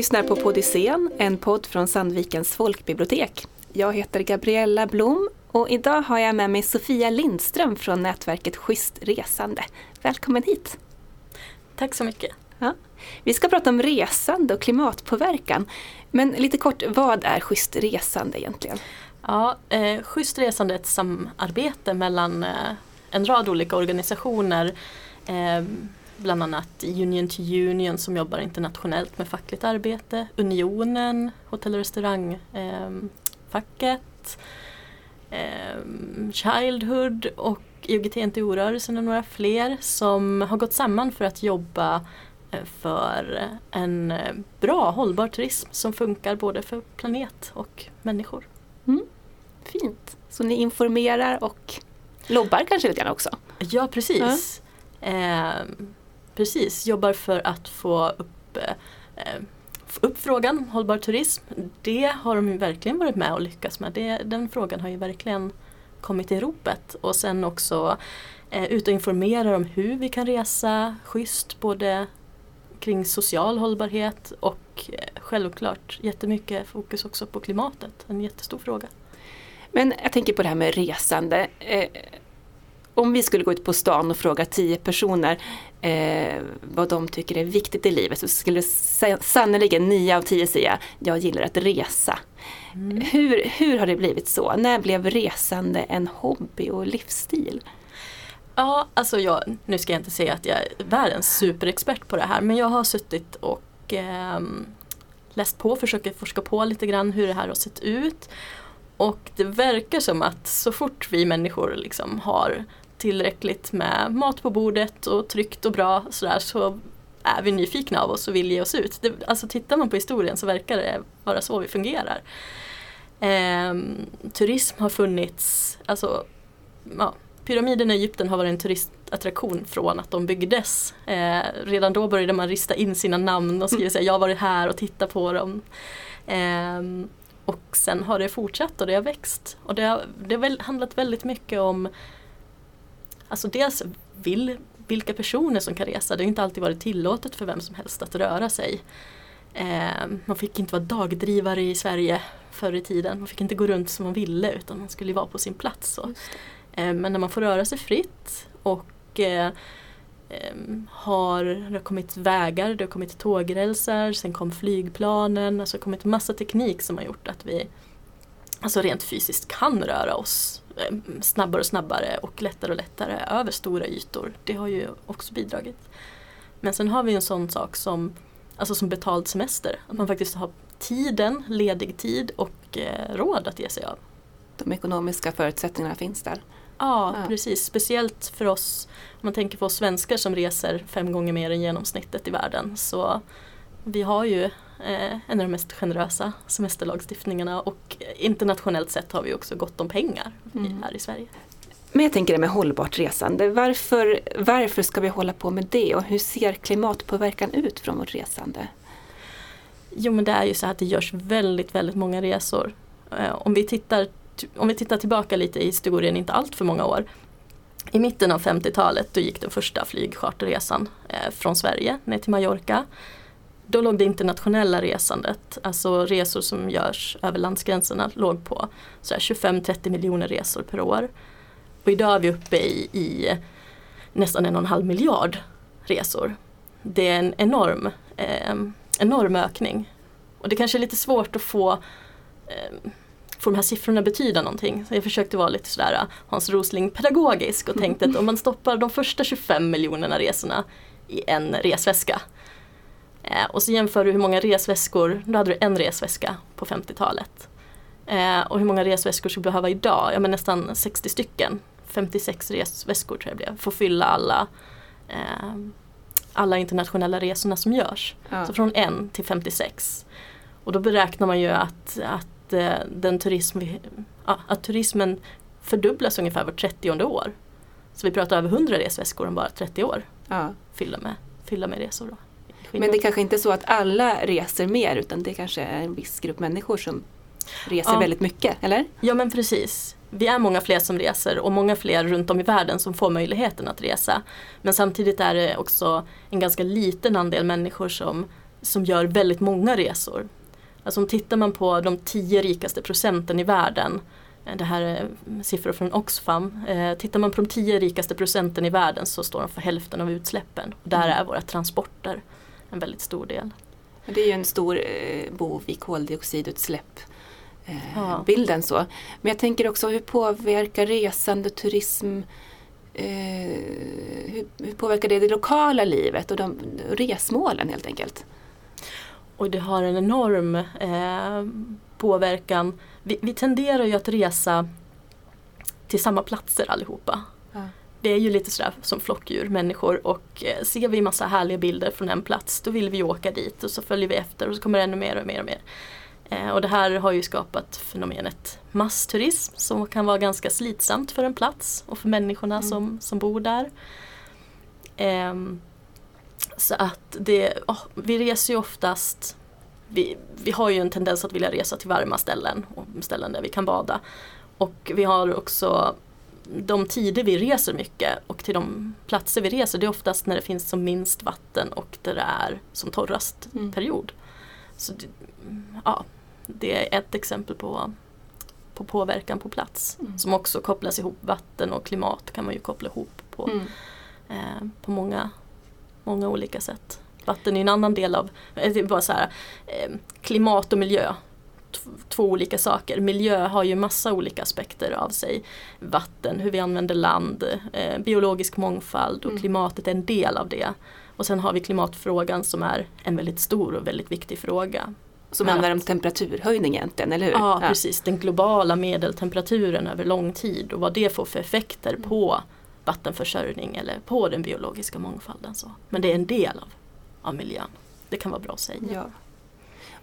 lyssnar på Podyssén, en podd från Sandvikens folkbibliotek. Jag heter Gabriella Blom och idag har jag med mig Sofia Lindström från nätverket Schysst Resande. Välkommen hit! Tack så mycket! Ja. Vi ska prata om resande och klimatpåverkan. Men lite kort, vad är Schysst Resande egentligen? Ja, eh, Schysst Resande är ett samarbete mellan eh, en rad olika organisationer eh, bland annat Union to Union som jobbar internationellt med fackligt arbete, Unionen, Hotell och restaurangfacket, eh, eh, Childhood och IOGT-NTO-rörelsen och några fler som har gått samman för att jobba eh, för en eh, bra hållbar turism som funkar både för planet och människor. Mm. Fint! Så ni informerar och lobbar kanske lite grann också? Ja precis. Ja. Eh, precis, jobbar för att få upp, eh, eh få upp frågan hållbar turism. Det har de ju verkligen varit med och lyckats med. Det, den frågan har ju verkligen kommit i ropet och sen också eh, ut och informera om hur vi kan resa schysst både kring social hållbarhet och eh, självklart jättemycket fokus också på klimatet. En jättestor fråga. Men jag tänker på det här med resande. Eh, om vi skulle gå ut på stan och fråga tio personer eh, vad de tycker är viktigt i livet så skulle sannoliken nio av tio säga jag gillar att resa. Mm. Hur, hur har det blivit så? När blev resande en hobby och livsstil? Ja, alltså jag, nu ska jag inte säga att jag är världens superexpert på det här men jag har suttit och eh, läst på, försöker forska på lite grann hur det här har sett ut. Och det verkar som att så fort vi människor liksom har tillräckligt med mat på bordet och tryggt och bra sådär så är vi nyfikna av oss och vill ge oss ut. Det, alltså tittar man på historien så verkar det vara så vi fungerar. Eh, turism har funnits, alltså ja, pyramiden i Egypten har varit en turistattraktion från att de byggdes. Eh, redan då började man rista in sina namn och skriva att jag har varit här och tittat på dem. Eh, och sen har det fortsatt och det har växt. Och det har, det har väl handlat väldigt mycket om Alltså dels vill, vilka personer som kan resa. Det har inte alltid varit tillåtet för vem som helst att röra sig. Eh, man fick inte vara dagdrivare i Sverige förr i tiden. Man fick inte gå runt som man ville utan man skulle vara på sin plats. Eh, men när man får röra sig fritt och eh, har, det har kommit vägar, det har kommit tågrälsar, sen kom flygplanen, alltså det har kommit massa teknik som har gjort att vi alltså rent fysiskt kan röra oss snabbare och snabbare och lättare och lättare över stora ytor. Det har ju också bidragit. Men sen har vi en sån sak som, alltså som betald semester. Att man faktiskt har tiden, ledig tid och eh, råd att ge sig av. De ekonomiska förutsättningarna finns där. Ja, ja, precis. Speciellt för oss, om man tänker på oss svenskar som reser fem gånger mer än genomsnittet i världen. Så vi har ju eh, en av de mest generösa semesterlagstiftningarna och internationellt sett har vi också gott om pengar mm. här i Sverige. Men jag tänker det med hållbart resande. Varför, varför ska vi hålla på med det och hur ser klimatpåverkan ut från vårt resande? Jo men det är ju så att det görs väldigt, väldigt många resor. Eh, om vi tittar, om vi tittar tillbaka lite i historien, inte allt för många år. I mitten av 50-talet då gick den första flygcharterresan eh, från Sverige ner till Mallorca då låg det internationella resandet, alltså resor som görs över landsgränserna, låg på 25-30 miljoner resor per år. Och idag är vi uppe i, i nästan en och en halv miljard resor. Det är en enorm, eh, enorm ökning. Och det kanske är lite svårt att få eh, få de här siffrorna betyda någonting? Så jag försökte vara lite sådär eh, Hans Rosling pedagogisk och tänkte att om man stoppar de första 25 miljonerna resorna i en resväska Eh, och så jämför du hur många resväskor, då hade du en resväska på 50-talet. Eh, och hur många resväskor skulle du behöva idag? Ja men nästan 60 stycken. 56 resväskor tror jag det blev, för att fylla alla, eh, alla internationella resorna som görs. Ja. Så från en till 56. Och då beräknar man ju att, att, eh, den turism, att turismen fördubblas ungefär var 30 år. Så vi pratar över 100 resväskor om bara 30 år. Ja. Fylla, med, fylla med resor. Då. Men det är kanske inte är så att alla reser mer utan det kanske är en viss grupp människor som reser ja. väldigt mycket, eller? Ja men precis. Vi är många fler som reser och många fler runt om i världen som får möjligheten att resa. Men samtidigt är det också en ganska liten andel människor som som gör väldigt många resor. Alltså om tittar man på de tio rikaste procenten i världen eh, det här är siffror från Oxfam. Eh, tittar man på de tio rikaste procenten i världen så står de för hälften av utsläppen. Och där är våra transporter en väldigt stor del. Det är ju en stor eh, bov i koldioxidutsläpp. Eh, Ja. Bilden så. Men jag tänker också hur påverkar resande turism eh, hur, hur påverkar det det lokala livet och de resmålen helt enkelt? Och det har en enorm eh, påverkan. Vi, vi tenderar ju att resa till samma platser allihopa. Vi är ju lite sådär som flockdjur, människor och eh, ser vi massa härliga bilder från en plats då vill vi åka dit och så följer vi efter och så kommer det ännu mer och mer och mer. Eh, och det här har ju skapat fenomenet massturism som kan vara ganska slitsamt för en plats och för människorna Mm. som, som bor där. Ehm, så att det, åh, vi reser ju oftast vi, vi har ju en tendens att vilja resa till varma ställen och ställen där vi kan bada. Och vi har också de tider vi reser mycket och till de platser vi reser det är oftast när det finns som minst vatten och där det är som torrast Mm. period. Så det, ja, det är ett exempel på, på påverkan på plats Mm. som också kopplas ihop. Vatten och klimat kan man ju koppla ihop på, Mm. eh, på många, många olika sätt. Vatten är en annan del av, eh, det bara så här, eh, klimat och miljö. Två olika saker. Miljö har ju massa olika aspekter av sig. Vatten, hur vi använder land, eh, biologisk mångfald och Mm. klimatet är en del av det. Och sen har vi klimatfrågan som är en väldigt stor och väldigt viktig fråga. Som handlar om att- temperaturhöjning egentligen, eller hur? Ja, precis. Den globala medeltemperaturen över lång tid och vad det får för effekter Mm. på vattenförsörjning eller på den biologiska mångfalden. Så. Men det är en del av, av miljön. Det kan vara bra att säga. Ja.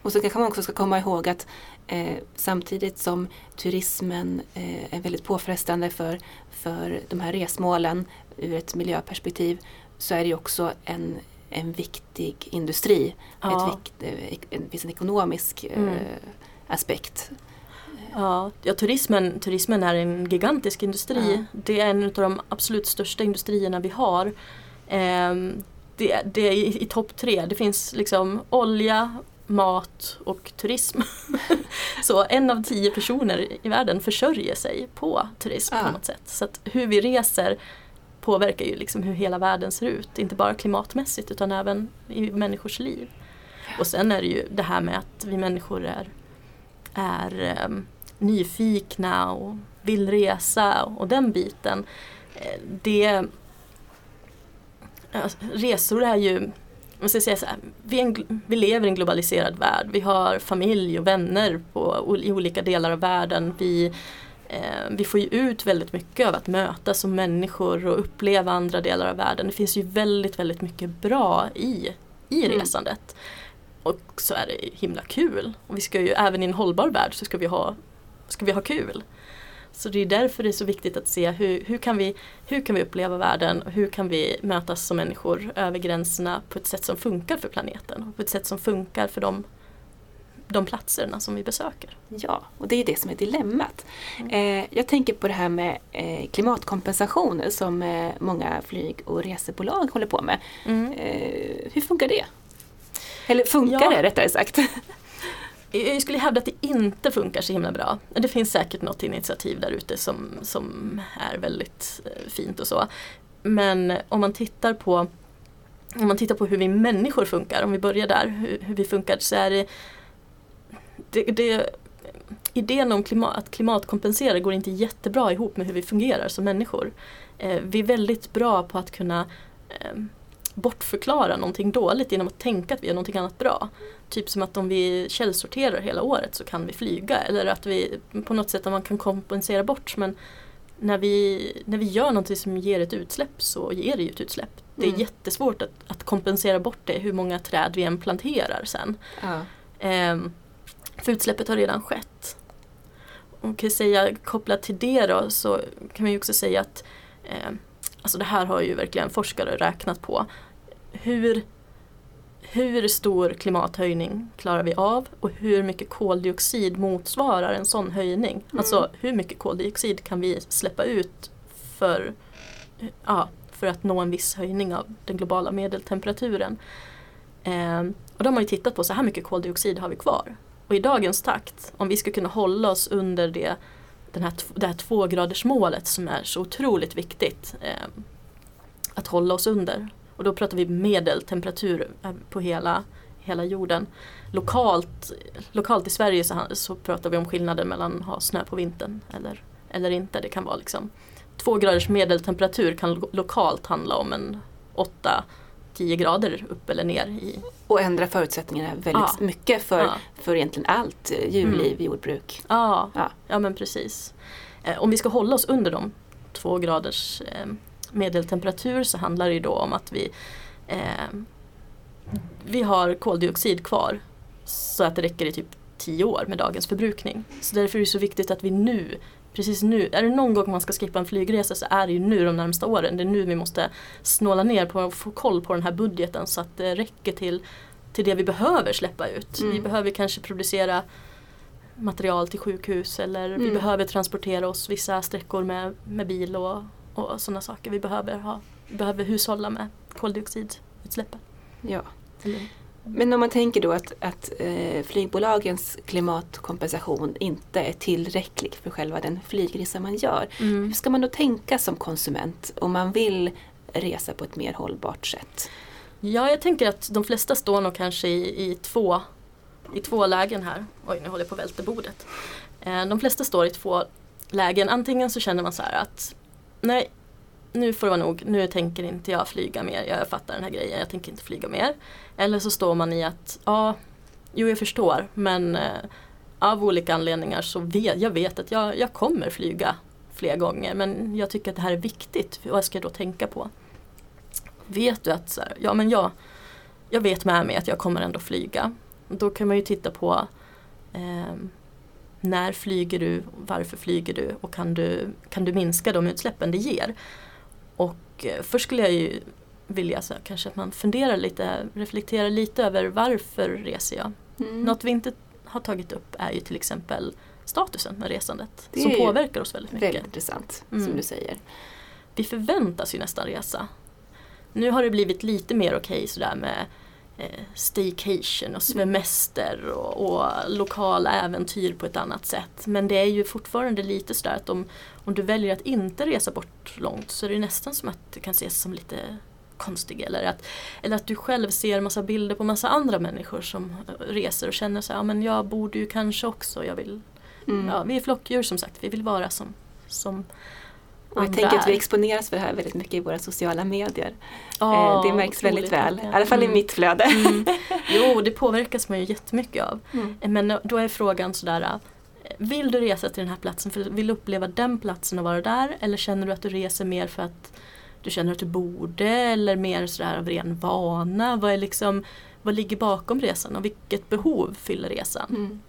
Och så kanske man också ska komma ihåg att eh, samtidigt som turismen eh, är väldigt påfrestande för, för de här resmålen ur ett miljöperspektiv så är det också en, en viktig industri. Ja. Ett vikt, eh, det finns en ekonomisk eh, Mm. aspekt. Ja, ja turismen, turismen är en gigantisk industri. Ja. Det är en av de absolut största industrierna vi har. Ehm, det, det är i, i topp tre. Det finns liksom olja, mat och turism. Så en av tio personer i världen försörjer sig på turism Ja. på något sätt. Så att hur vi reser påverkar ju liksom hur hela världen ser ut. Inte bara klimatmässigt utan även i människors liv. Och sen är det ju det här med att vi människor är, är ehm, nyfikna och vill resa och den biten. Eh, Det, alltså, resor är ju, man ska säga så här, vi, en, vi lever i en globaliserad värld. Vi har familj och vänner på, i olika delar av världen. Vi, eh, vi får ju ut väldigt mycket av att mötas som människor och uppleva andra delar av världen. Det finns ju väldigt, väldigt mycket bra i, i Mm. resandet. Och så är det himla kul. Och vi ska ju, även i en hållbar värld så ska vi ha, ska vi ha kul. Så det är därför det är så viktigt att se hur, hur, kan vi, hur kan vi uppleva världen och hur kan vi mötas som människor över gränserna på ett sätt som funkar för planeten och på ett sätt som funkar för de, de platserna som vi besöker. Ja, och det är det som är dilemmat. Mm. Eh, jag tänker på det här med eh, klimatkompensation som eh, många flyg och resebolag håller på med. Eh, hur funkar det? Eller funkar Ja. det rättare sagt? Jag skulle hävda att det inte funkar så himla bra. Det finns säkert något initiativ där ute som, som är väldigt eh, fint och så. Men om man tittar på om man tittar på hur vi människor funkar, om vi börjar där, hur, hur vi funkar så är det, det, det Idén om klimat, att klimatkompensera går inte jättebra ihop med hur vi fungerar som människor. Eh, vi är väldigt bra på att kunna eh, bortförklara någonting dåligt genom att tänka att vi gör någonting annat bra. Typ som att om vi källsorterar hela året så kan vi flyga eller att vi på något sätt att man kan kompensera bort men när vi, när vi gör någonting som ger ett utsläpp så ger det ju ett utsläpp. Det är Mm. jättesvårt att, att kompensera bort det hur många träd vi än planterar sen. Ja. Ehm, för utsläppet har redan skett. Och kan säga, kopplat till det då så kan man ju också säga att ehm, alltså det här har ju verkligen forskare räknat på. Hur, hur stor klimathöjning klarar vi av och hur mycket koldioxid motsvarar en sån höjning? Mm. Alltså hur mycket koldioxid kan vi släppa ut för, ja, för att nå en viss höjning av den globala medeltemperaturen? Eh, och de har ju tittat på så här mycket koldioxid har vi kvar. Och i dagens takt, om vi ska kunna hålla oss under det, den här, det här tvågradersmålet som är så otroligt viktigt eh, att hålla oss under. Och då pratar vi medeltemperatur eh, på hela, hela jorden. Lokalt, lokalt i Sverige så, så pratar vi om skillnaden mellan att ha snö på vintern eller, eller inte. Det kan vara liksom två graders medeltemperatur kan lo lokalt handla om en 8-10 grader upp eller ner. I. Och ändra förutsättningarna väldigt ja. mycket för, ja. för egentligen allt eh, djurliv, mm. jordbruk. Ja. ja, ja. men precis. Eh, om vi ska hålla oss under de två graders medeltemperatur så handlar det då om att vi, eh, vi har koldioxid kvar så att det räcker i typ 10 år med dagens förbrukning. Så därför är det så viktigt att vi nu precis nu, är det någon gång man ska skippa en flygresa så är det ju nu de närmsta åren. Det är nu vi måste snåla ner på att få koll på den här budgeten så att det räcker till, till det vi behöver släppa ut. Mm. Vi behöver kanske producera material till sjukhus eller mm. vi behöver transportera oss vissa sträckor med, med bil och, och sådana saker. Vi behöver, ha, behöver hushålla med koldioxidutsläppen. Ja. Mm. Men om man tänker då att, att eh, flygbolagens klimatkompensation inte är tillräcklig för själva den flygresa man gör. Mm. Hur ska man då tänka som konsument om man vill resa på ett mer hållbart sätt? Ja, jag tänker att de flesta står nog kanske i, i, två, i två lägen här. Oj, nu håller jag på att välta bordet. Eh, de flesta står i två lägen. Antingen så känner man så här att nej, nu får det vara nog, nu tänker inte jag flyga mer, jag fattar den här grejen, jag tänker inte flyga mer. Eller så står man i att, ja, jo jag förstår men eh, av olika anledningar så vet jag vet att jag, jag kommer flyga fler gånger men jag tycker att det här är viktigt, vad ska jag då tänka på? Vet du att, så här, ja men jag, jag vet med mig att jag kommer ändå flyga. Då kan man ju titta på eh, när flyger du, varför flyger du och kan du, kan du minska de utsläppen det ger? Och eh, först skulle jag ju vilja så kanske att man funderar lite, reflekterar lite över varför reser jag? Mm. Något vi inte har tagit upp är ju till exempel statusen med resandet som påverkar oss väldigt mycket. Väldigt intressant mm. som du säger. Vi förväntas ju nästan resa. Nu har det blivit lite mer okej okay, sådär med eh, staycation och semester och, och lokala äventyr på ett annat sätt. Men det är ju fortfarande lite sådär att om, om du väljer att inte resa bort långt så är det nästan som att det kan ses som lite konstig eller att, eller att du själv ser massa bilder på massa andra människor som reser och känner så här, ja men jag borde ju kanske också, jag vill, mm. ja, vi är flockdjur som sagt, vi vill vara som, som och jag tänker att vi exponeras för det här väldigt mycket i våra sociala medier. Oh, det märks väldigt väl, mycket. i alla fall mm. i mitt flöde. Mm. Jo, det påverkas man ju jättemycket av. Mm. Men då är frågan sådär, vill du resa till den här platsen för vill du uppleva den platsen och vara där? Eller känner du att du reser mer för att du känner att du borde eller mer sådär av ren vana? Vad, är liksom, vad ligger bakom resan och vilket behov fyller resan? Mm.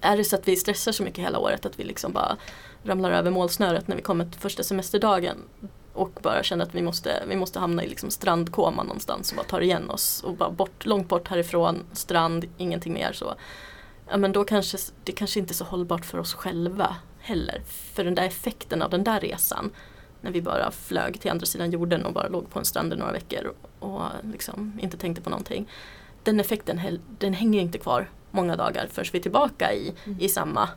Är det så att vi stressar så mycket hela året att vi liksom bara ramlar över målsnöret när vi kommer till första semesterdagen och bara känner att vi måste, vi måste hamna i liksom strandkoma någonstans och bara tar igen oss och bara bort, långt bort härifrån, strand, ingenting mer så. Ja men då kanske det kanske inte är så hållbart för oss själva heller. För den där effekten av den där resan när vi bara flög till andra sidan jorden och bara låg på en strand i några veckor och liksom inte tänkte på någonting. Den effekten den hänger inte kvar många dagar förrän vi är tillbaka i, mm. i samma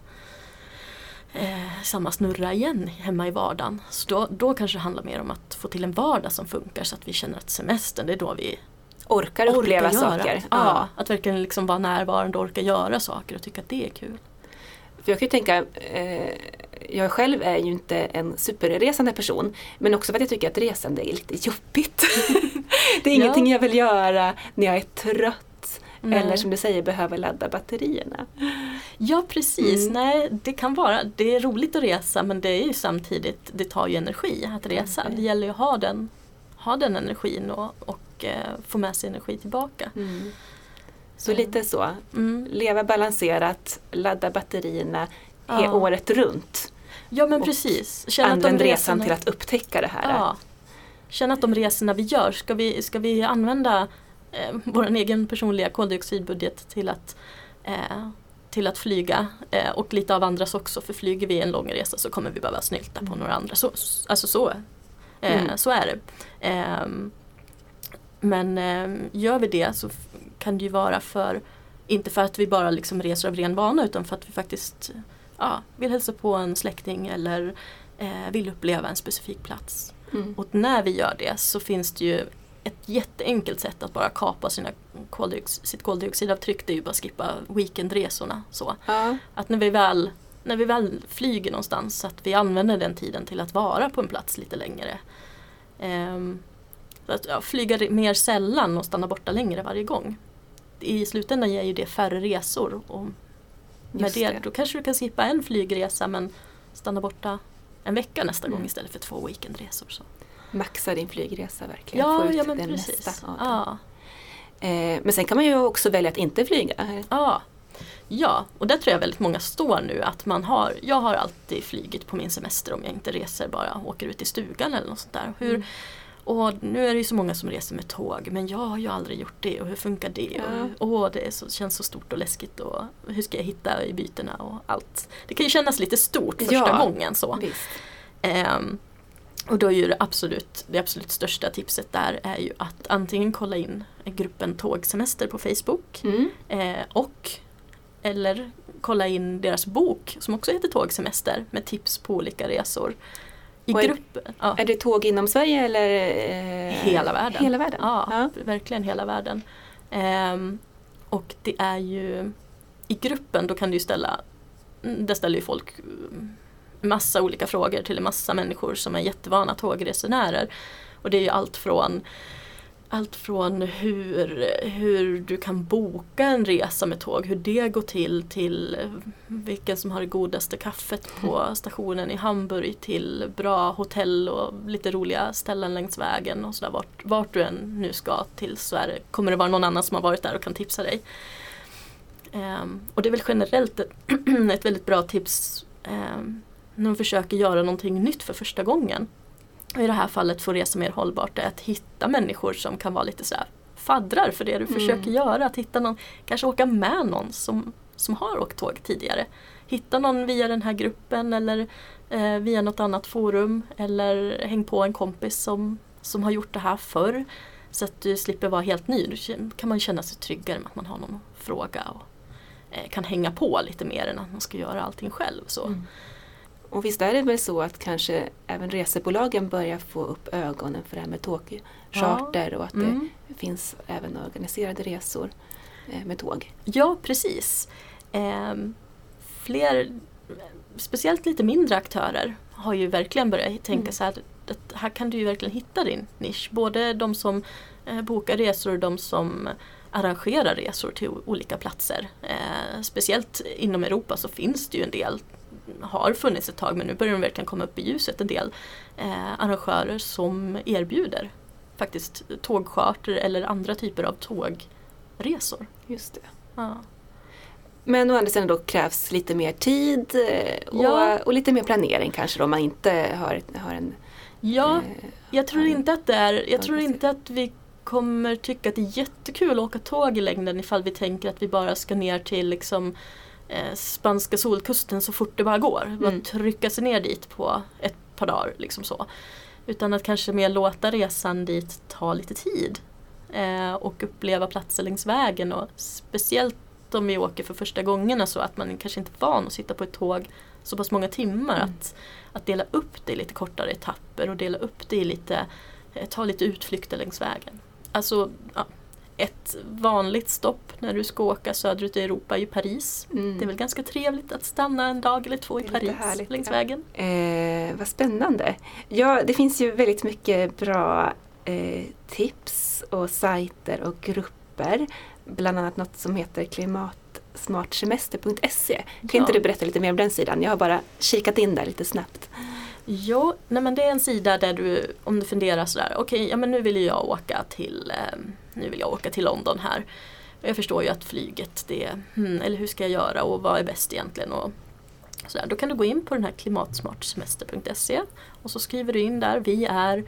eh, samma snurra igen hemma i vardagen. Så då, då kanske det handlar mer om att få till en vardag som funkar så att vi känner att semestern det är då vi orkar uppleva orkar saker. Ja, ja, att verkligen liksom vara närvarande och orka göra saker och tycka att det är kul. För jag kan ju tänka, eh, jag själv är ju inte en superresande person men också för att jag tycker att resande är lite jobbigt. det är ingenting ja. jag vill göra när jag är trött Nej. Eller som du säger, behöver ladda batterierna. Ja precis, mm. nej det kan vara, det är roligt att resa men det är ju samtidigt, det tar ju energi att resa. Mm. Det gäller ju att ha den, ha den energin och, och eh, få med sig energi tillbaka. Mm. Så lite så, mm. leva balanserat, ladda batterierna ja. året runt. Ja men precis. Känna använd resan resorna... till att upptäcka det här. Ja. Känna att de resorna vi gör, ska vi, ska vi använda eh, vår egen personliga koldioxidbudget till att, eh, till att flyga eh, och lite av andras också för flyger vi en lång resa så kommer vi behöva snylta på mm. några andra. Så, alltså så, eh, mm. så är det. Ehm, men ehm, gör vi det så kan det ju vara för, inte för att vi bara liksom reser av ren vana utan för att vi faktiskt ja, vill hälsa på en släkting eller eh, vill uppleva en specifik plats. Mm. Och när vi gör det så finns det ju ett jätteenkelt sätt att bara kapa sina koldioxid, sitt koldioxidavtryck. Det är ju bara att skippa weekendresorna. Så. Ja. Att när vi, väl, när vi väl flyger någonstans att vi använder den tiden till att vara på en plats lite längre. Ehm, att, ja, flyga mer sällan och stanna borta längre varje gång. I slutändan ger ju det färre resor. Och med Just det, det. Då kanske du kan skippa en flygresa men stanna borta en vecka nästa Mm. gång istället för två weekendresor. Så. Maxa din flygresa verkligen. Ja, Få ut ja men det precis. mesta av den. Ja. Eh, men sen kan man ju också välja att inte flyga. Ja. ja, och där tror jag väldigt många står nu att man har, jag har alltid flygit på min semester om jag inte reser bara åker ut i stugan eller något sånt där. Hur, Mm. Och nu är det ju så många som reser med tåg men jag har ju aldrig gjort det och hur funkar det? Ja. Och, åh, det så, känns så stort och läskigt och hur ska jag hitta i bytena och allt. Det kan ju kännas lite stort första Ja. gången så. Visst. Ehm, och då är ju det absolut, det absolut största tipset där är ju att antingen kolla in gruppen Tågsemester på Facebook Mm. eh, och eller kolla in deras bok som också heter Tågsemester med tips på olika resor. I Och är- gruppen. Ja, Är det tåg inom Sverige eller? Eh, Hela världen. Hela världen? ja, Ja. verkligen hela världen. Ehm, och det är ju i gruppen då kan du ju ställa, mm, där ställer ju folk mm, massa olika frågor till en massa människor som är jättevana tågresenärer. Och det är ju allt från allt från hur, hur du kan boka en resa med tåg, hur det går till, till vilken som har det godaste kaffet på stationen i Hamburg till bra hotell och lite roliga ställen längs vägen och sådär. Vart, vart du än nu ska till så det, kommer det vara någon annan som har varit där och kan tipsa dig. Ehm, och det är väl generellt ett, ett väldigt bra tips ehm, när man försöker göra någonting nytt för första gången. Och I det här fallet få resa mer hållbart är att hitta människor som kan vara lite sådär faddrar för det du Mm. försöker göra. Att hitta någon, kanske åka med någon som, som har åkt tåg tidigare. Hitta någon via den här gruppen eller eh, via något annat forum eller häng på en kompis som, som har gjort det här förr. Så att du slipper vara helt ny. Då kan man känna sig tryggare med att man har någon att fråga och eh, kan hänga på lite mer än att man ska göra allting själv. Så. Mm. Och visst är det väl så att kanske även resebolagen börjar få upp ögonen för det här med tågcharter och att Mm. det finns även organiserade resor eh, med tåg. Ja, precis. Ehm, fler, speciellt lite mindre aktörer har ju verkligen börjat tänka Mm. så här att här kan du ju verkligen hitta din nisch. Både de som eh, bokar resor och de som arrangerar resor till olika platser. Eh, speciellt inom Europa så finns det ju en del, har funnits ett tag men nu börjar de verkligen komma upp i ljuset, en del eh, arrangörer som erbjuder faktiskt tågcharter eller andra typer av tågresor. Just det. Ja. Men å andra sidan då krävs lite mer tid eh, och, Ja. och lite mer planering kanske då om man inte har, har en... Ja, eh, jag tror inte att det är, jag tror inte att vi kommer tycka att det är jättekul att åka tåg i längden ifall vi tänker att vi bara ska ner till liksom spanska solkusten så fort det bara går. Bara Mm. trycka sig ner dit på ett par dagar. Liksom så. Utan att kanske mer låta resan dit ta lite tid. Eh, och uppleva platser längs vägen och speciellt om vi åker för första gångerna så att man kanske inte är van att sitta på ett tåg så pass många timmar. Mm. Att, att dela upp det i lite kortare etapper och dela upp det i lite, eh, ta lite utflykter längs vägen. Alltså ja, ett vanligt stopp när du ska åka söderut i Europa är ju Paris. Mm. Det är väl ganska trevligt att stanna en dag eller två i Paris härligt, längs ja. vägen. Eh, vad spännande. Ja, det finns ju väldigt mycket bra eh, tips och sajter och grupper. Bland annat något som heter klimatsmartsemester.se. Kan Ja. inte du berätta lite mer om den sidan? Jag har bara kikat in där lite snabbt. Ja, nej men det är en sida där du, om du funderar sådär, okej, ja men nu vill jag åka till, ehm, nu vill jag åka till London här. Jag förstår ju att flyget, det, hmm, eller hur ska jag göra och vad är bäst egentligen? Och sådär. Då kan du gå in på den här klimatsmartsemester.se och så skriver du in där, vi är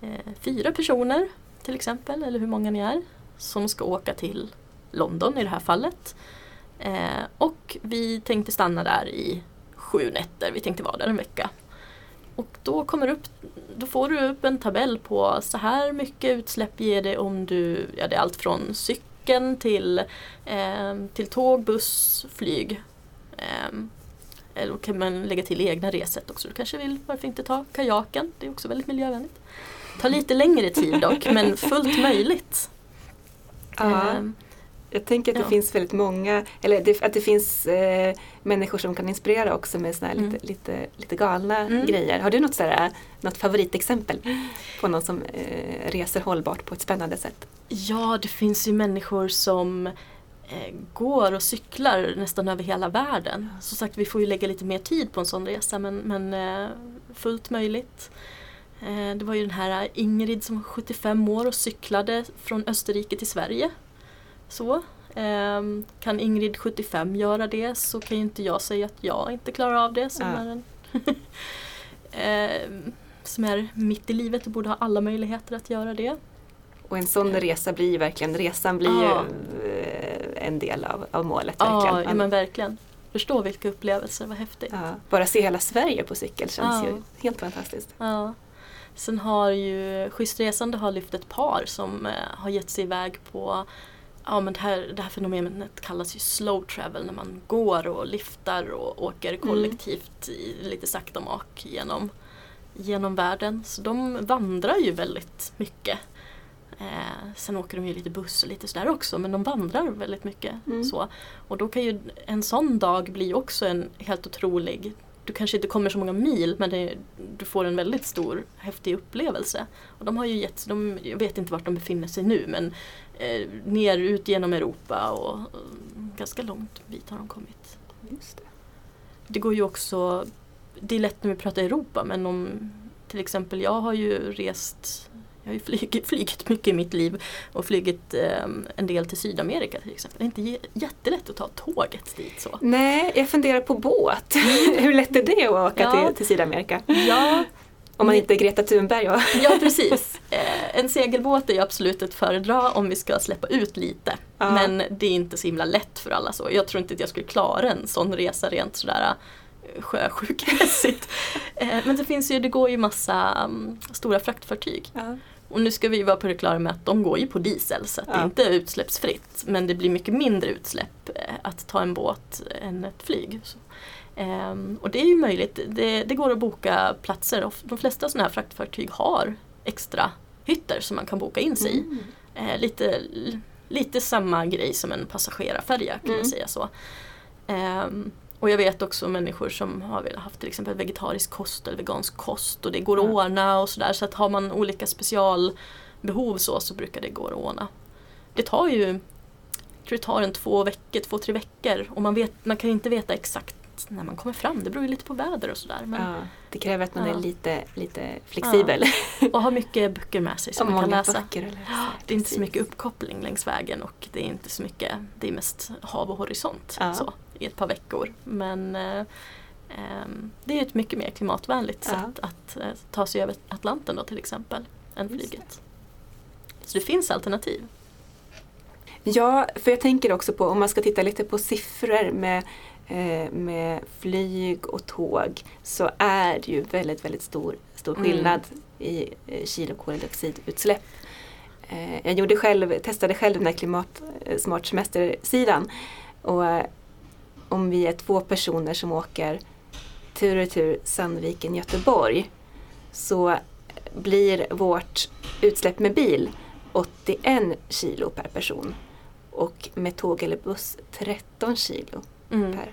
eh, fyra personer till exempel, eller hur många ni är, som ska åka till London i det här fallet. Eh, och vi tänkte stanna där i sju nätter, vi tänkte vara där en vecka. Och då, kommer upp, då får du upp en tabell på så här mycket utsläpp ger det om du, ja det är allt från cykel cykeln till, eh, till tåg, buss, flyg. Eh, eller kan man lägga till egna resätt också. Du kanske vill, varför inte ta kajaken? Det är också väldigt miljövänligt. Tar lite längre tid dock men fullt möjligt. Ja. Eh, Jag tänker att det Ja. finns väldigt många, eller det, att det finns eh, människor som kan inspirera också med såna här Mm. lite, lite, lite galna Mm. grejer. Har du något, sådär, något favoritexempel på någon som eh, reser hållbart på ett spännande sätt? Ja, det finns ju människor som eh, går och cyklar nästan över hela världen. Som sagt, vi får ju lägga lite mer tid på en sån resa men, men eh, fullt möjligt. Eh, det var ju den här Ingrid som var 75 år och cyklade från Österrike till Sverige. Så. ehm, kan Ingrid 75 göra det så kan ju inte jag säga att jag inte klarar av det som Ja. är en ehm, som är mitt i livet och borde ha alla möjligheter att göra det. Och en sån resa blir ju verkligen, resan blir Ja. ju eh, en del av, av målet. Ja, Verkligen. ja men verkligen. Förstå vilka upplevelser, vad häftigt. Ja, bara se hela Sverige på cykel känns Ja. ju helt fantastiskt. Ja. Sen har ju Schysst Resande har lyft ett par som eh, har gett sig iväg på Ja men det här, det här fenomenet kallas ju slow travel när man går och liftar och åker kollektivt i lite sakta mak genom, genom världen. Så de vandrar ju väldigt mycket. Eh, sen åker de ju lite buss och lite sådär också men de vandrar väldigt mycket. Mm. Så. Och då kan ju en sån dag bli också en helt otrolig du kanske inte kommer så många mil men det, du får en väldigt stor häftig upplevelse. Och de har ju gett, de, jag vet inte vart de befinner sig nu men eh, ner ut genom Europa och, och ganska långt bit har de kommit. Just det. Det går ju också, det är lätt när vi pratar Europa men om till exempel jag har ju rest jag har ju flygit, flygit mycket i mitt liv och flygit eh, en del till Sydamerika till exempel. Det är inte jä- jättelätt att ta tåget dit så. Nej, jag funderar på båt. Hur lätt är det att åka Ja. till, till Sydamerika? Ja, Om man inte är Greta Thunberg. Och, Ja precis. Eh, en segelbåt är absolut ett föredra om vi ska släppa ut lite. Ja. Men det är inte så himla lätt för alla så. Jag tror inte att jag skulle klara en sån resa rent sådär eh, sjösjukmässigt. Eh, Men det finns ju, det går ju massa mm, stora fraktfartyg. ja. Och nu ska vi vara på det klara med att de går ju på diesel så att det Ja. inte är utsläppsfritt. Men det blir mycket mindre utsläpp att ta en båt än ett flyg. Så. Ehm, och det är ju möjligt, det, det går att boka platser. De flesta sådana här fraktfartyg har extra hytter som man kan boka in sig i. Mm. Eh, lite, lite samma grej som en passagerarfärja kan Mm. man säga så. Ehm, och jag vet också människor som har haft till exempel vegetarisk kost eller vegansk kost och det går att Mm. ordna och sådär. Så att har man olika specialbehov så, så brukar det gå att ordna. Det tar ju, jag tror det tar en två veckor, två, tre veckor och man, vet, man kan inte veta exakt när man kommer fram. Det beror ju lite på väder och sådär. Men, Ja, det kräver att man Ja. är lite, lite flexibel. Och ha mycket böcker med sig som Och man kan läsa. böcker läsa. Det är inte så mycket uppkoppling längs vägen och det är inte så mycket, det är mest hav och horisont Ja. så, i ett par veckor. Men eh, ehm, det är ett mycket mer klimatvänligt Ja. sätt att eh, ta sig över Atlanten då till exempel, än flyget. Så det finns alternativ. Ja, för jag tänker också på om man ska titta lite på siffror med, med flyg och tåg så är det ju väldigt, väldigt stor, stor Mm. skillnad i eh, kilo koldioxidutsläpp. Eh, jag gjorde själv, testade själv den här klimatsmart semester-sidan och eh, om vi är två personer som åker tur och retur Sandviken-Göteborg så blir vårt utsläpp med bil 81 kilo per person och med tåg eller buss 13 kilo Mm. per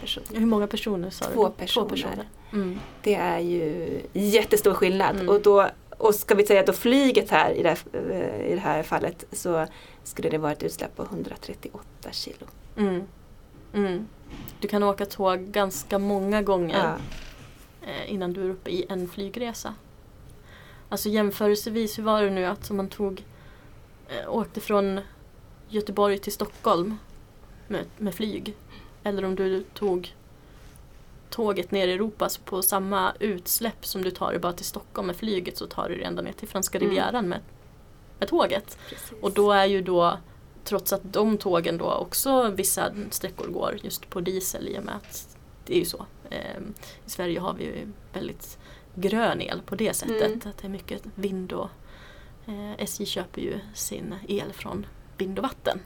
person. Hur många personer sa Två du? personer. Mm. Det är ju jättestor skillnad Mm. och, då, och ska vi säga då flyget här i det här, eh, i det här fallet så skulle det vara ett utsläpp på 138 kilo. Mm. Mm. Du kan åka tåg ganska många gånger Ja. eh, innan du är uppe i en flygresa. Alltså jämförelsevis, hur var det nu att om man tog, eh, åkte från Göteborg till Stockholm med, med flyg. Eller om du tog tåget ner i Europa så på samma utsläpp som du tar det bara till Stockholm med flyget så tar du det ända ner till franska Mm. rivieran med, med tåget. Precis. Och då är ju då, trots att de tågen då också vissa sträckor går just på diesel i och med att det är ju så. Eh, I Sverige har vi ju väldigt grön el på det sättet. Mm. Att det är mycket vind och eh, SJ köper ju sin el från vind och vatten.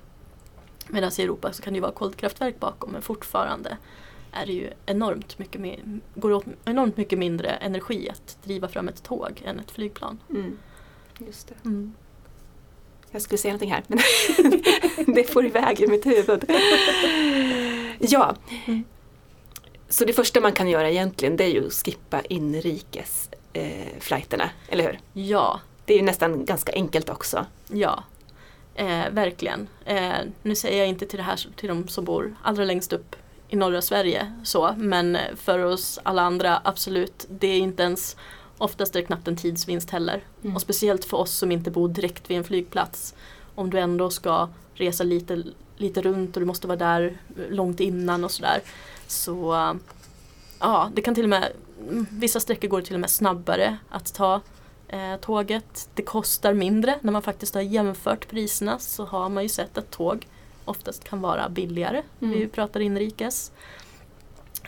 Medan i Europa så kan det ju vara kolkraftverk bakom men fortfarande är det ju enormt mycket, mer, går åt enormt mycket mindre energi att driva fram ett tåg än ett flygplan. Mm. Just det. Mm. Jag skulle säga någonting här men det får iväg i mitt huvud. Ja, Mm. så det första man kan göra egentligen det är ju att skippa inrikes eh, eller hur? Ja, Det är ju nästan ganska enkelt också. ja. Eh, verkligen. Eh, nu säger jag inte till det här till de som bor allra längst upp i norra Sverige så, men för oss alla andra absolut. Det är inte ens, oftast är det knappt en tidsvinst heller. Mm. Och speciellt för oss som inte bor direkt vid en flygplats. Om du ändå ska resa lite, lite runt och du måste vara där långt innan och sådär. Så ja, det kan till och med, vissa sträckor går det till och med snabbare att ta eh, tåget. Det kostar mindre. När man faktiskt har jämfört priserna så har man ju sett att tåg oftast kan vara billigare. Mm. Vi pratar inrikes.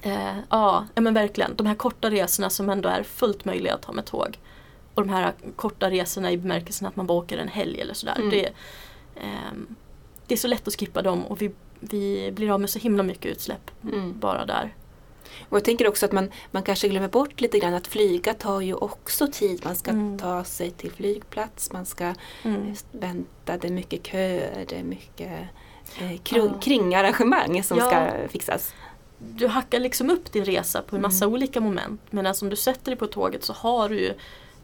Eh, ja, men verkligen. De här korta resorna som ändå är fullt möjliga att ta med tåg. Och de här korta resorna i bemärkelsen att man bara åker en helg eller sådär. Mm. Det, ehm, det är så lätt att skippa dem och vi, vi blir av med så himla mycket utsläpp Mm. bara där. Och jag tänker också att man, man kanske glömmer bort lite grann att flyga tar ju också tid. Man ska Mm. ta sig till flygplats, man ska Mm. vänta, det är mycket köer, det är mycket eh, kru- Ja. kringarrangemang som Ja. ska fixas. du hackar liksom upp din resa på en massa Mm. olika moment. Medan om du sätter dig på tåget så har du ju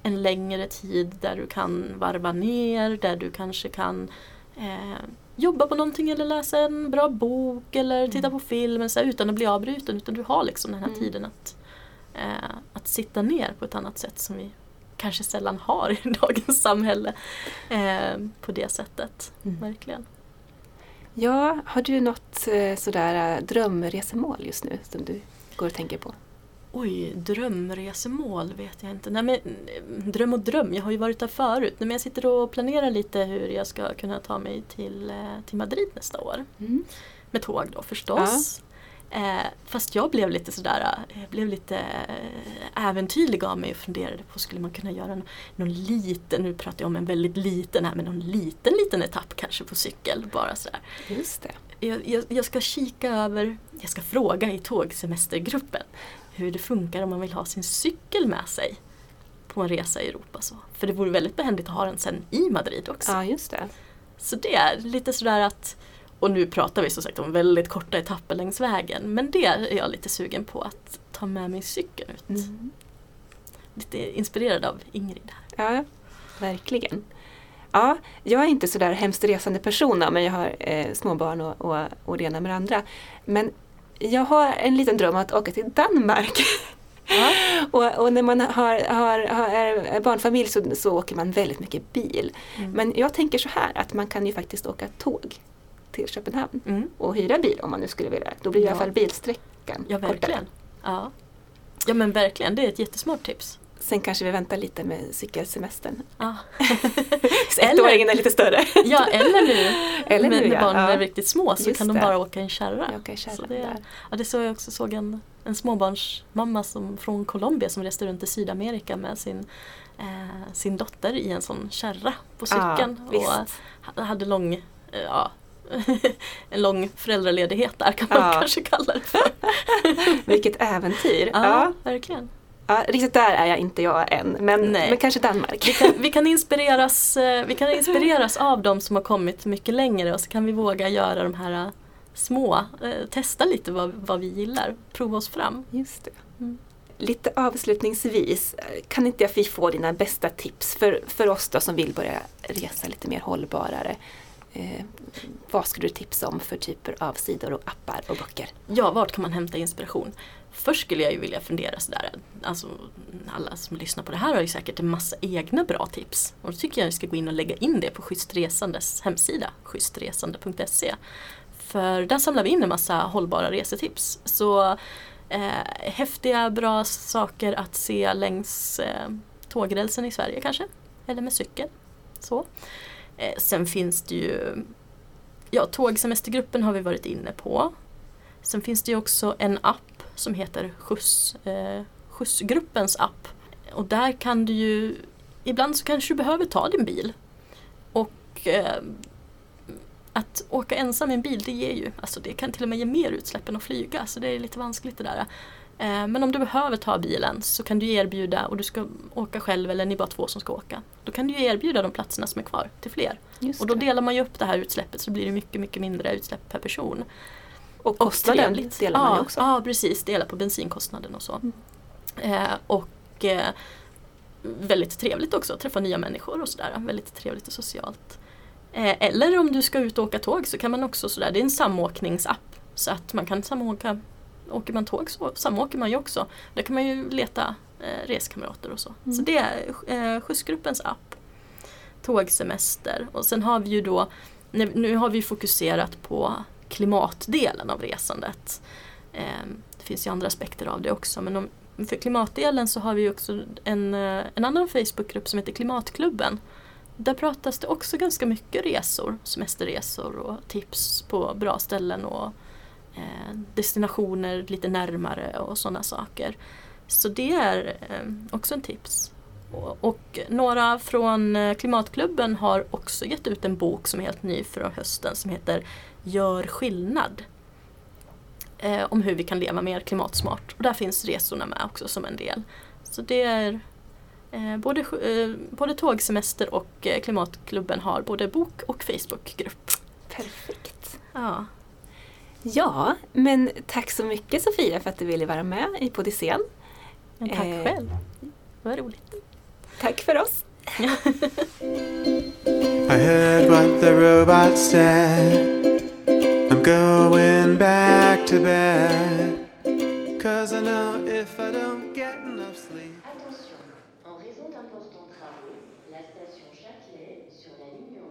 en längre tid där du kan varva ner, där du kanske kan eh, jobba på någonting eller läsa en bra bok eller titta Mm. på film så här, utan att bli avbruten. Utan du har liksom den här Mm. tiden att, eh, att sitta ner på ett annat sätt som vi kanske sällan har i dagens samhälle. Eh, på det sättet, Mm. verkligen. Ja, har du något eh, sådär eh, drömresemål just nu som du går och tänker på? Oj, drömresemål vet jag inte. Nej, men, eh, dröm och dröm, jag har ju varit där förut. Men jag sitter och planerar lite hur jag ska kunna ta mig till, eh, till Madrid nästa år. Mm. Med tåg då förstås. Eh, fast jag blev lite sådär, eh, jag blev lite äventyrlig av mig och funderade på skulle man kunna göra någon, någon liten, nu pratar jag om en väldigt liten här, men någon liten liten etapp kanske på cykel bara sådär. Just det. Jag, jag, jag ska kika över, jag ska fråga i tågsemestergruppen hur det funkar om man vill ha sin cykel med sig på en resa i Europa. Så. För det vore väldigt behändigt att ha den sen i Madrid också. Ja, just det. Så det är lite sådär att, och nu pratar vi som sagt om väldigt korta etapper längs vägen, men det är jag lite sugen på att ta med mig cykeln ut. Mm. Lite inspirerad av Ingrid här. Ja, verkligen. Ja, jag är inte sådär hemskt resande person men jag har eh, småbarn och, och, och det ena med det andra. Men jag har en liten dröm att åka till Danmark. Ja. och, och när man har, har, har, är barnfamilj så, så åker man väldigt mycket bil. Mm. Men jag tänker så här att man kan ju faktiskt åka tåg till Köpenhamn Mm. och hyra bil om man nu skulle vilja. Då blir i Ja. alla fall bilsträckan Ja, kortare. verkligen. Ja. ja, men verkligen. Det är ett jättesmart tips. Sen kanske vi väntar lite med cykelsemestern. Ja, Ettåringen är lite större. ja eller nu. Eller nu, när ja. barnen Ja. är riktigt små så Just kan de det. bara åka i en kärra. Åker i kärran Så det, där. ja, det såg jag också såg en, en småbarnsmamma som, från Colombia som reste runt i Sydamerika med sin, eh, sin dotter i en sån kärra på cykeln. Ja, och hade lång, eh, ja, en lång föräldraledighet där kan man kanske kalla det för. Vilket äventyr. Ja. verkligen. Ja, riktigt där är jag inte jag än, men, Nej. men kanske Danmark. Vi kan, vi, kan inspireras, eh, vi kan inspireras av de som har kommit mycket längre och så kan vi våga göra de här eh, små, eh, testa lite vad, vad vi gillar, prova oss fram. Just det. Mm. Lite avslutningsvis, kan inte jag få dina bästa tips för, för oss då som vill börja resa lite mer hållbarare? Eh, vad skulle du tipsa om för typer av sidor och appar och böcker? Ja, vart kan man hämta inspiration? Först skulle jag ju vilja fundera sådär, alltså alla som lyssnar på det här har ju säkert en massa egna bra tips. Och då tycker jag att vi ska gå in och lägga in det på Schysstresandes hemsida, schysstresande.se. För där samlar vi in en massa hållbara resetips. Så eh, häftiga, bra saker att se längs eh, tågrälsen i Sverige kanske, eller med cykel. Så. Eh, sen finns det ju, ja tågsemestergruppen har vi varit inne på. Sen finns det ju också en app som heter Skjuts, eh, Skjutsgruppens app. Och där kan du ju, ibland så kanske du behöver ta din bil. Och eh, att åka ensam i en bil det ger ju, alltså det kan till och med ge mer utsläpp än att flyga så det är lite vanskligt det där. Eh, men om du behöver ta bilen så kan du erbjuda, och du ska åka själv eller ni är bara två som ska åka, då kan du erbjuda de platserna som är kvar till fler. Och då delar man ju upp det här utsläppet så blir det mycket, mycket mindre utsläpp per person. Och kostnaden trevligt. delar man ja, också. Ja, precis. Dela på bensinkostnaden och så. Mm. Eh, och eh, väldigt trevligt också att träffa nya människor och sådär. Väldigt trevligt och socialt. Eh, eller om du ska ut och åka tåg så kan man också sådär, det är en samåkningsapp. Så att man kan samåka, åker man tåg så samåker man ju också. Där kan man ju leta eh, reskamrater och så. Mm. Så det är eh, skjutsgruppens app. Tågsemester och sen har vi ju då, nu har vi fokuserat på klimatdelen av resandet. Ehm, det finns ju andra aspekter av det också men om, för klimatdelen så har vi också en, eh, en annan Facebookgrupp som heter Klimatklubben. Där pratas det också ganska mycket resor, semesterresor och tips på bra ställen och eh, destinationer lite närmare och sådana saker. Så det är ehm, också en tips. Och, några från eh, Klimatklubben har också gett ut en bok som är helt ny för hösten som heter Gör skillnad. Eh, om hur vi kan leva mer klimatsmart. Och där finns resorna med också som en del. Så det är eh, både, eh, både tågsemester och eh, Klimatklubben har både bok och Facebookgrupp. Perfekt. Ja. Ja, men tack så mycket Sofia för att du ville vara med i Podyssén. Men tack Eh. själv. Var roligt. Tack för oss. I heard what the robot said. I'm going back to bed. Cause I know if I don't get enough sleep. Attention, en raison d'importants travaux, la station Châtelet sur la ligne